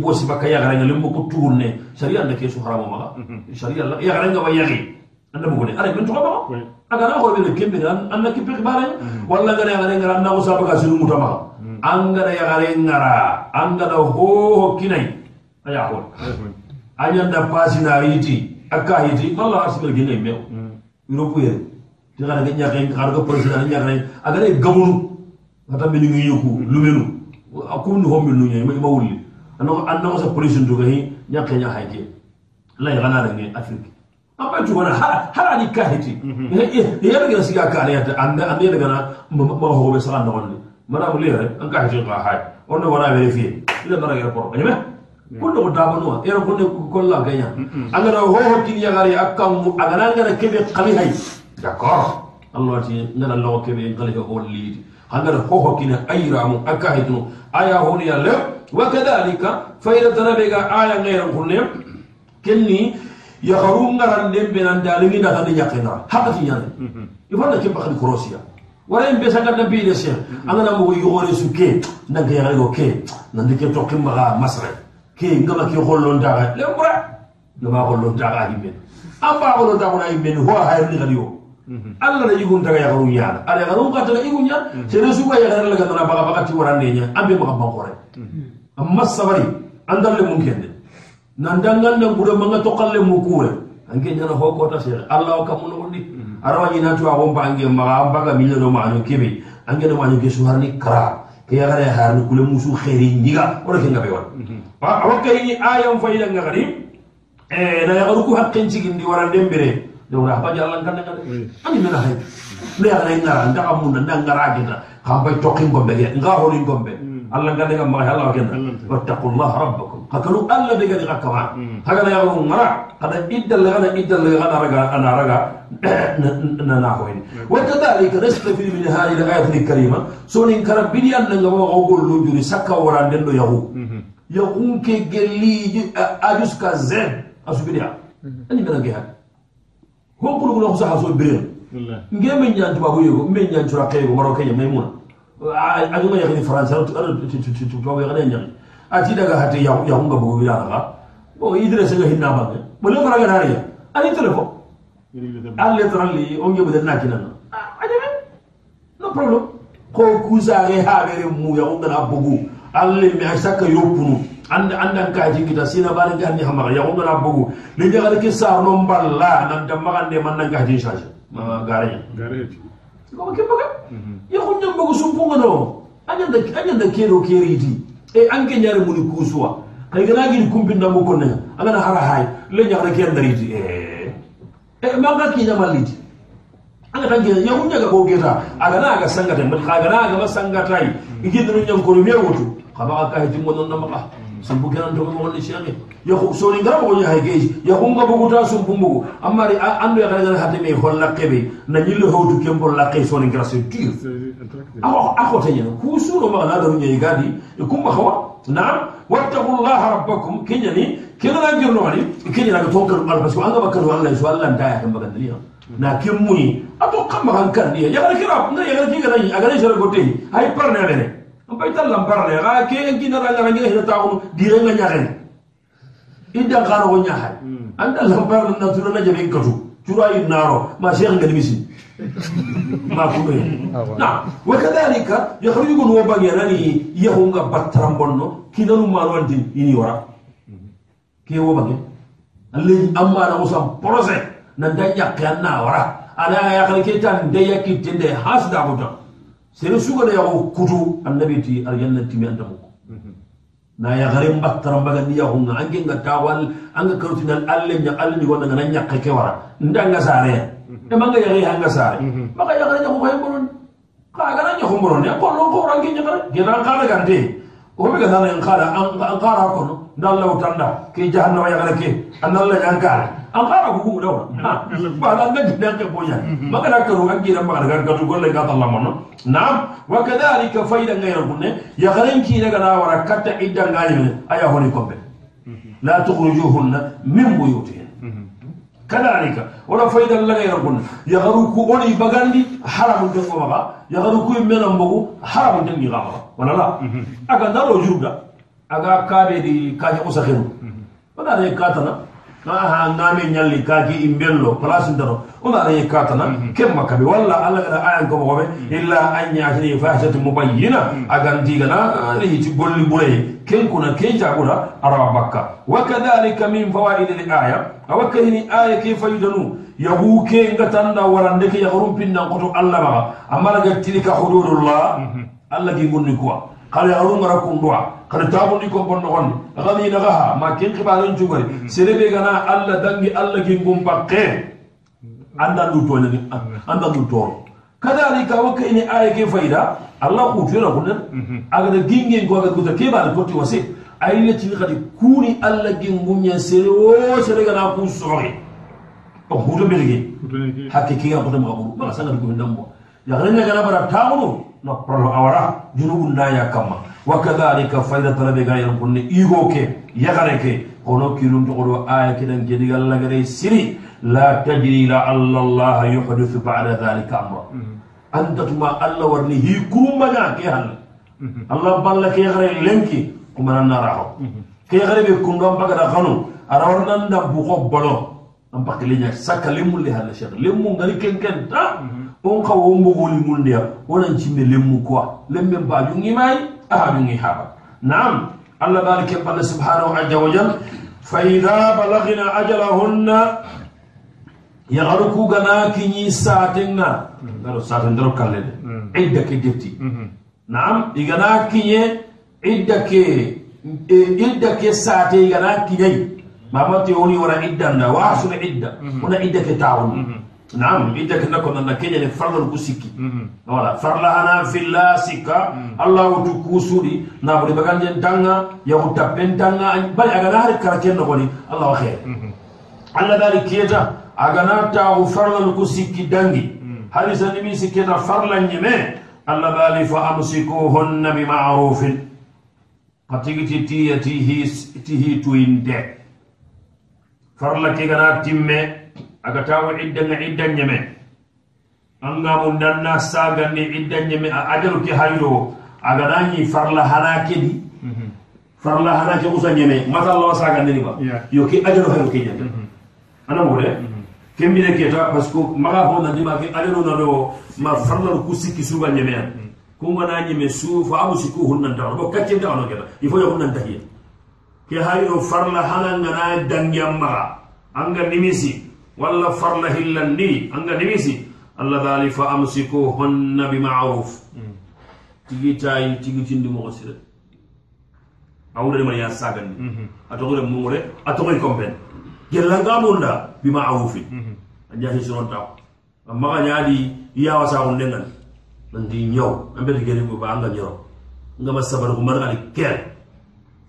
bosi baka yagarenga lembo ko tourne sharia anda ke su haramo maga sharia la yagarenga wa yagi anda mo gone ara ben to ba aga na ko be kembe an anna kipe bare walla ngara. Yagarenga anna ko sabaka sunu mutama yagarenga ra angara ho ho kinai aya ho anyanda pasina yiti akka yiti malla arsigal gine mew europe ye ti gara ganya ken gara ko president nya gara aga ne gamunu kata be ngi yoku lumenu no hommi nu nyai ma wulli annago sa police nduga hi ñakke ña hayke lay ganarenge afrique amma jugana harani kahiti yeɗogena siga kaneyata ande dagana maga hogoɓe saga nogondi manamu lere an kahitin ka hay onno gona vérifié ila nara aéroport añame kunno ko dabanuwa ero kunne kolla gaña angana hoho kiniyagare a kammu agana ngana keɓe kali hay d' accord allah ti ngana logo keɓe ngalihe o liidi agara hoho kina ayramu akahitnu aya honi yalle wa kadhalika fayda tanabega aya ngairan kunne kenni yakharu ngaran dembe nan dalingi da tan yakina hakati nyane ibanda ke bakhli krosia wara imbe sanga da bi de sen angana mo yore suke nan ga yare ke nan dike to kimma masra ke ngama ke hollon daga lembra ngama hollon daga himen amba hollon daga himen ho hayri galiyo alla na yugun daga ya harun yana ala harun ka daga yugun ya. Sere su ga ya garan la ga na baga baga ti warande nya ambe maga bankore amma sabari andal le mun kende nan dangan nan gure manga to kalle mu kure ange nyana ho kota sere allah ka mun wondi arawa nyina to agon bange ma baga millo do ma no kebe. Ange no ma no kesu harni kara ke ya gare harni kule musu khairi nyiga ora ke ngabe won wa awaka yi ayam fayda ngari e na ya ku hakken cigindi warande mbere do ra ba jallan kan ngade ani mena hay le ya gare ngara nda amun nda ngara gita ha bay tokin gombe ge nga holi gombe allah ngade ngam ma allah kenna wattaqullaha rabbakum. Hakalu alla be gadi hakama hagana ya ngara kada iddal la gana iddal la gana raga ana raga. Na na hoyin wa kadhalika nastafi min hadhihi al-ayat al-karima sonin karabidi an nga wa gol lu juri sakka wara den do yahu yahu ke gelli ajus ka zen asubidia ani bena ge hon kulu guna kusa haso bere nge men nyan tuba go men nyan tura kay go maroke ya maimuna a duma ya tu tu tu tuba ya kana nyan a ti daga hatte ya ya hunga bugo bila ga bo idre se ga hinna ba ne bole fara ga dariya ani telefo alle tralli on yobe na kinan aje no problem ko kusa re ha bere mu ya hunga na bugo alle mi asaka yopunu anda anda kaji kita sina bare ga ni hama ya ngona bugu ni ga ke sar no mballa nan da magande man nan gaji shaji gare gare ko ke baga ya hunna bugu sun punga no. Anya da anya da kero keriti e an ke nyare muni kusuwa kai ga nagi kumpin da mu konna aga na hara hay le nyare ke ndariti e e ma ga ki na maliti anga tangi ya hunna ga ko geta aga na ga sangata mun ga na ga masangata yi igidun nyan ko me wutu kaba ka hijin wannan maka sumbugira ndo mo ni shame yo ko so ni ringa mo ni hege yo ko ngabo ko ta sumbumbu amma ri ando ya kana hatte me hol holla be na nyille hawtu kembo la kay so ni grasse tu awo ako tanya ku suro ma la do nyi gadi ku ma khawa na'am. Wattaqullaha rabbakum. Kinyani kinyana girno ali kinyana ko tonkar mal basu anga bakar walla so walla ta ya kamba bakan daliya na kin muni ato kan kan dia ya kana kira ngai ya kana kira agare shara gote ay parne ne am bay tallam parne ga ke en kina ra ra ngi hita tawu dire nga nyaare inda garo go nyaha anda lambar na tuna na jabe katu cura yi naro ma sheikh ngal misi ma kuma na wa kadhalika yakhruju wa bagi nani yahunga batram bonno kinanu marwanti ini wara ke wo amma na musam projet na danya kana wara ana ya kan ke tan de yakiti de hasda buta sere suga da yawo kutu annabi ti aljannati mi andamu na ya garin battaran baga ni ya hunga an genga tawal an ga kautin al alle nya alle ni wonna nan nyakke ke wara. Ndanga sare. E manga ya hanga sare. Maka ya garin ko hay bonon ka ga nan ya ko ya ko lo ko rangi nya gara geran kala gante o be ga nan kala an kala ko no dan ke jahannama ya gara ke. An ya an kala ku ku dawa ba nan ga dan ke bonya maka da karo an gira maka ga ga golle ga Allah mono na'am wa kadhalika faidan ngayra kunne ya garin ki daga na wara katta iddan ngani aya honi kombe la tukhrijuhunna min buyutihin kadhalika wala faidan la ngayra kunne ya garu ku oni bagandi haramun den ko maga ya garu ku mena mbogu haramun den ni gama wala la aga ndaro juruda aga kabe di kaje usakhiru ona re katana aha nami ñalli kaki imbello placintano ona arañi katana mhm. kemma kaɓe walla allah gata ayan ko mokoɓe illa an ñatini fahsati mubayyina. Agantigana hiti golli ɓuraye kenkuna kencakuna arawa bakka wa kadalika min fawaidi l aya awa kahini aya ke fayidanu yahu ke ngatanda warande ke yahrum pinnan koto allah maga. Amma laga tilika hududullah mhm. allah gi gonni kuwa. Kala yahrum ngara kun duwa kundwa kada tabundi ko bonno gani naga ha ma ken kibaran jugari serebe gana alla dangi alla gi ngum bakke anda du to ni anda du to kadhalika wakani aya ke faida? Allah ku tira kunan aga da ginge ko guta ke ba ko ti wase ayne ti kadi kuni alla gi ngum nya sere o sere gana ku sori o huto belgi hakke kiga ko aburu ma sanga ko ndambo ya gana gana bara na نقرل أورا جنوب النايا كما وكذلك فإذا طلب غير كن إيغوك يغرك قولو كيلون تقولو آية كده جديد الله غري سري لا تجري لا الله يحدث بعد ذلك أمر أنت الله ورني هي كوم مجا كي هل الله بالله كي غري لنكي كمان نراهو كي غري بكون دم بقدر خنو أنا ورنا ندبوه بلو kundam baga da khanu ara warnan da buko bolo am baklinya saka limul li hal shekh limu ngari ken ken ta on ka wo mbogoli mun dia. Wonan cimme lemmu quoi lemme ba jungi mai aha jungi haba na'am. Allah barike balla subhanahu wa jal fa idha balagna ajalahunna yagaruku gana kinyi satenga daro saten daro kalle idda ke detti na'am. Igana kinye idda ke idda ke sate igana kinye mama te woni wara idda wa suna idda wona idda ke tawun نعم إذا كنا كنا نكيل فرلا الكوسيكي ولا فرلا أنا في الله سكا الله تكوسوري نابري بكان جنتانا يهو تبين تانا بل أغنى هاري كاركين نقولي الله خير. على ذلك كيتا أغنى تاو الكوسيكي دانجي هذه سنمي سكيتا فرلا نيمي. الله بالي فأمسكوهن بمعروف. قتيجي تي تي تي توين ده farla kegana timme aga tawa iddanga idda ñeme anga mu saga ni idda nyeme a adaru ke hayro aga nañi farla haraki di. Farla haraki usan usa ñeme mata allah saga ni ba yo ke adaru hayro ke ñeme mm-hmm. ana mure de kembine keta parce maga ho na dima ki adaru na do ma farla ku sikki suga nyeme mm-hmm. kuma na nyeme su fa abu sikku hunnan ta ko kacce da ono keda il faut yo Ya ke hayro farla hanangana dangyammaga anga nimisi. Walla farla hillandi anga nimisi. Allah dali fa amsikuhunna bimaruf. Tigitayi tigitindi mogo sire awurenimana ya sagandi mhm. atogore mumure atogoy compen gellangamunda bimarufi ajahi ya amaga ñaadi iyawa sagunde ngani nanti de ambeti geri ba anga nyaw nga ma sabar ko ngali ker.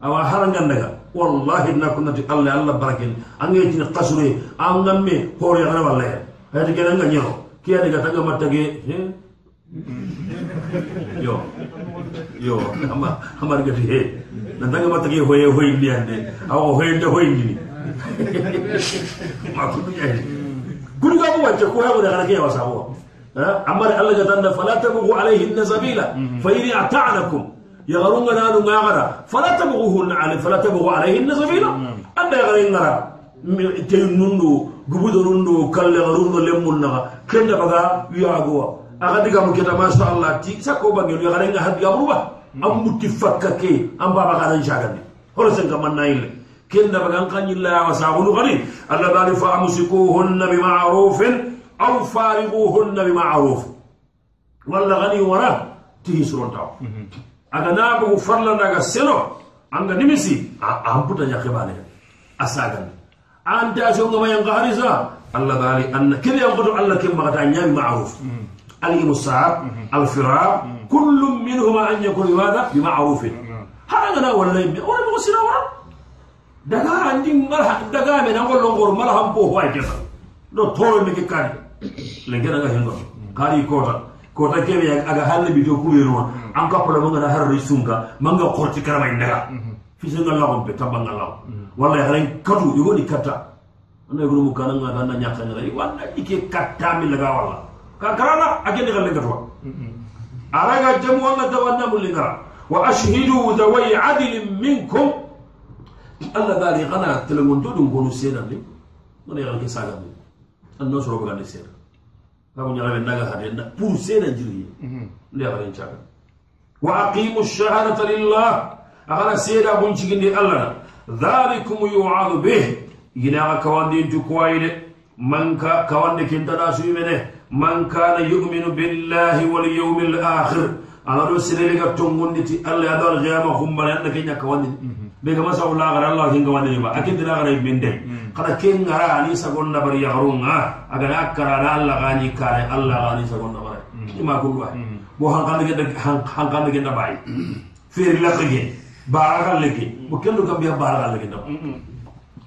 Awa harangan daga wallahi na kunna ti allah allah barakin an ngi tin qasure an ngamme hore ana walla hay de gene nga nyaw kiya daga tanga matage yo yo ama ama daga ti he na tanga matage hoye hoye ndi ande awa hoye nda hoye ndi ma kudu ya kudu ga mu wacce ko ya ko daga kiya wasawo amar Allah ga tanda fala tabghu alaihin sabila fa in ata'nakum يغرون غنا دون غرا فلا تبغوهن على فلا تبغوا عليهن سبيلا. نعم. أنت يغرين غرا تينوندو غبودوندو كل غروندو لمولنا كن بغا ياغوا. أغادي كم كده ما شاء الله. تي سكوا بعير يغرين غهد يغروبا نعم. أم متفكك أم بابا غادن شاغني هلا سنكمل نايل كن بغا كان يلا وساقول غني الله بالي فأمسكوهن بمعروف أو فارقوهن بمعروف. والله غني وراه تيسرون تاو. aga naago farlanaga seno anga nimisi amputa ñakebane a sagan ante asongama yanka harisa allah baali anna kebe yankoto allah ke magata ñaami maruf alimusar alfirar kullum minhuma an yakun bimada bimarufin mm-hmm. haragana walla yimɓe wona mogo sina wara daga andi daga men angollongoro mala han po ho ay kesa. Ɗo toro meke kaari. Lengeɗaga hengoto mm. kaari kota kota keɓe aga halle bito kuɓenuwa mm-hmm. an kappala mangana harre sunka manga korti karamay e ndaga. Mm-hmm. Fisengallaxon pe tambangallaxo mm-hmm. wallay xaran katu e yogoni katta. Ana yogonu mu kananga tanna ñaxangaa walla ike kattami laga walla. Ka karana a kene xa lengatuwa araga jamu anga dawannamu lengara. Wa ashhidu daway adilin minkum. Allah daali xana telengonto ɗum konu seenanni ana yaxan ke sagandi anno soroɓagande seena بغاني سيدا فهم يغلق الناقا هذه بور سيدا جري لي يغلق شاقا وأقيموا الشهادة لله أغنى سيدا بنشكين دي الله ذلكم يوعظ به ينا كوان دين تكوايد من كوان دي كنتنا سيمنه من كان يؤمن بالله واليوم الآخر ala do sirele ga tongondi ti alla ya dal qiyama humbale anda kenya kawandi be ga masa ulla gara Allah hinga wani ba akin dina gara ibn dai kada ken gara ani sagon na bari yarunga aga na kara na Allah gani kare Allah gani sagon na bari ima kullu bo hankan de hankan de da bai fir la khige baragal lege bo kendo kam biya baragal lege dam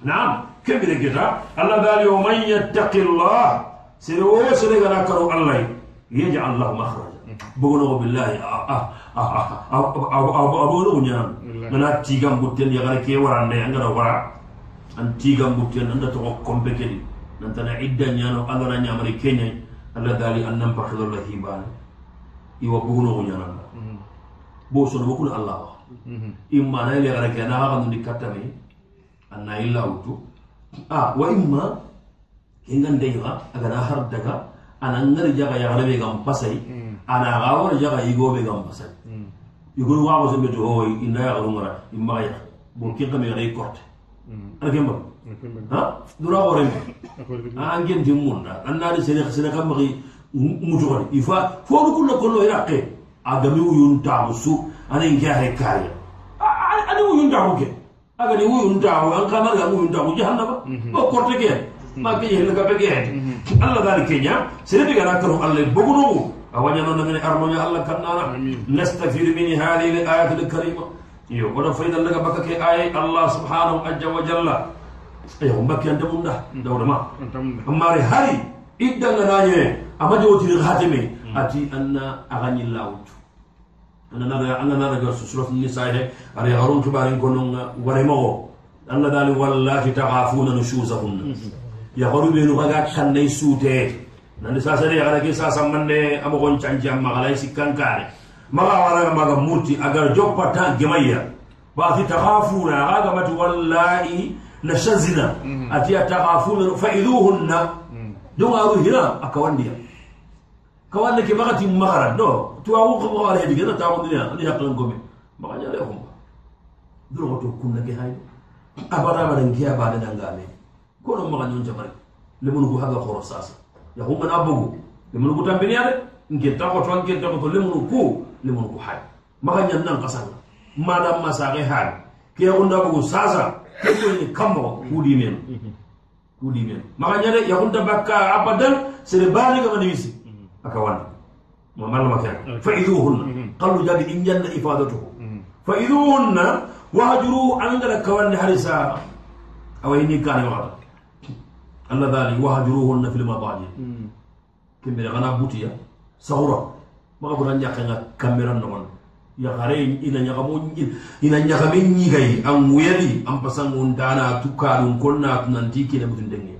na'am kebire gita Allah dali wa man yattaqillah sere wo sere gara karo Allah yaja Allah makhraja bogono billahi a a a a a a a a ngana tigam butten yagara ke warande angara wara. An tigam butten anda togo kompe kedi. Nantana idda ñano angana ñamari keñay allah dali an nan pakidolla hibane. Iwa bogonogo ñananda bo sono bokuna allah wa. Imma na yagara ke ana xaxanundi kattame anna illa wutu a wa imma kengandeyxa agana har daga ana ngari jaga yagara be gam pasay ana gawar jaga igobe gam pasal iguru wa ko sembe to hoy inda ya garu ngara imma ya bo kin kam ya korte ana kemba ha dura gore ma an gen dimunda an na sene sene kam gi mutu ko ifa fo du kullu kullu iraqe agami uyun tabusu ana inga he kaya ani uyun tabu ke aga ni uyun tabu an kamar ga uyun tabu jahannaba o korte ke ma ke yele أولا من أرمنا الله كنا نستفيد من هذه الآية الكريمة. يقول فإذا لك بكك آية. الله سبحانه وجل. يوم بك يندمون ده دور ما. أما هاري إدى لنا أما جوتي الخاتمي أتي أن أغني الله أنا نرى أنا نرى سورة النساء. أري هارون تبارين كونون ورمو الله قال والله تغافون نشوزهن. يا بينو غاك كان نيسوتي. nanti nandi sasane xana ke sasammanne a moxon canci a maxalay sikkankaane maxa waraga maga muti aga joppata gemaya baati taxafuna axa gamati wallahi la shazina hmm. atiya taxafuna fa iduhunna hmm. jongaru hira ah, a kawandiya kawanne ke maxati maxara no tuwaxu xaxara hedigena taxundinea ani yaqilen gome maxa ñale xumba duroxoto kunna ke hayno abada madan ke a badenangame kono maxa ñon jamarek lemunugu xaga xoro sasa yahumɓen abbogu lemunu ku tampiniya de genta ko toon genta ko to lemunu ku lemunu ku hay maka ñannan kasanga maɗam ma saxe haali ke yahunda bogu sasa koyni kammo kuuɗi men. Kuuɗi men. Maka ñade yahunta bakka abadan sede baaligaga nemisi aka wanda mamallama kea fa iduhunna kallu mm-hmm. jaɓi in janna ifadatuhu. Fa iduhunna wahajuru angara kawande harisa. Awayni kane waxata Allah dali wahjuruhunna fil madaji. Kimbe gana butiya sahura maka bulan jakanga kamera non ya gare ina nyaka mo ina nyaka men nyigai. Am wuyali am pasangun dana tukalun konna nanti kina mutun denge.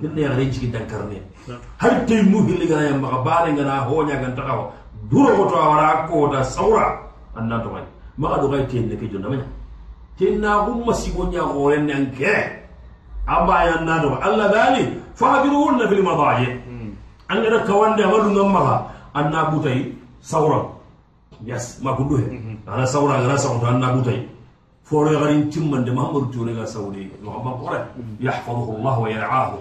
Kinne ya gare cikin dankarne har tay mu hilli gana bare ngana honya gan takawa duro ko to awara ko da saura. Annan to mai maka do gai tenne ke jonna manya tinna gumma sigonya goren nan ke abaya nado Allah dali fahdiruhunna fil madaji an ga ka wanda madu ngam maka anna butai saura yes ma kundu he ana saura ga saura anna butai foro garin timman de mahamud tune ga saudi no amma qore yahfazuhu Allah wa yar'ahu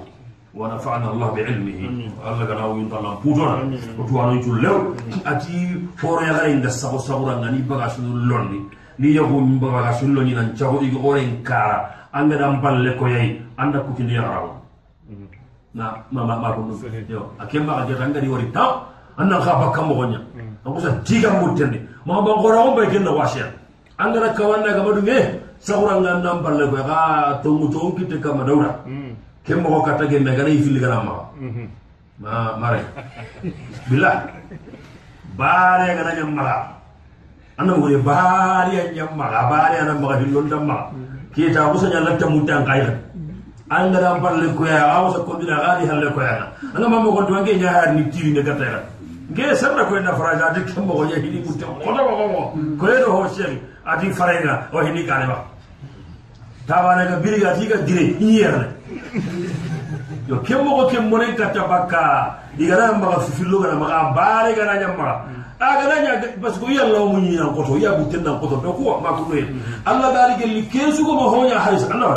wa nafa'na Allah bi ilmihi Allah ga nawu yintalla putona to anu jullew ati foro garin da sago saura ngani baga sunu lonni ni yago min baga sunu lonni nan chago igo oren kara anga dan balle ko yayi anda kutindi yarawo na ma ma ma ko yo akemba ga jata ngari wari taw annan kha bakka mo gonya ko sa tiga mutende ma ba gora on bay kenna wasiya anga ra kawanna ga madu nge sahura nga nan balle ko ga to mu to kitte kama dawda kemba ko kata ge mega nay fili gara ma ma mare billah bare ga nanya mala annan go bare ya nyamma bare annan maga hillon damma kita kayran an gara balle ko ya aw ko kondina gadi halle ko yana ana mamma ko tuwange nya har ni tiri ne gatera nge sarra ko na faraja dik mo ko ya hini mutte ko do ko ko le do ho shem adi farenga o hini kane ba. Tawana ga biriga tiga dire hiyerne yo kemmo ko kemmo ne katta bakka igana maga fillo gana maga bare gana nyamma aga nanya parce que yalla mo nyi nan koto ya butten nan koto do ko ma ko no Allah dali gelli kesu ko mo honya haris Allah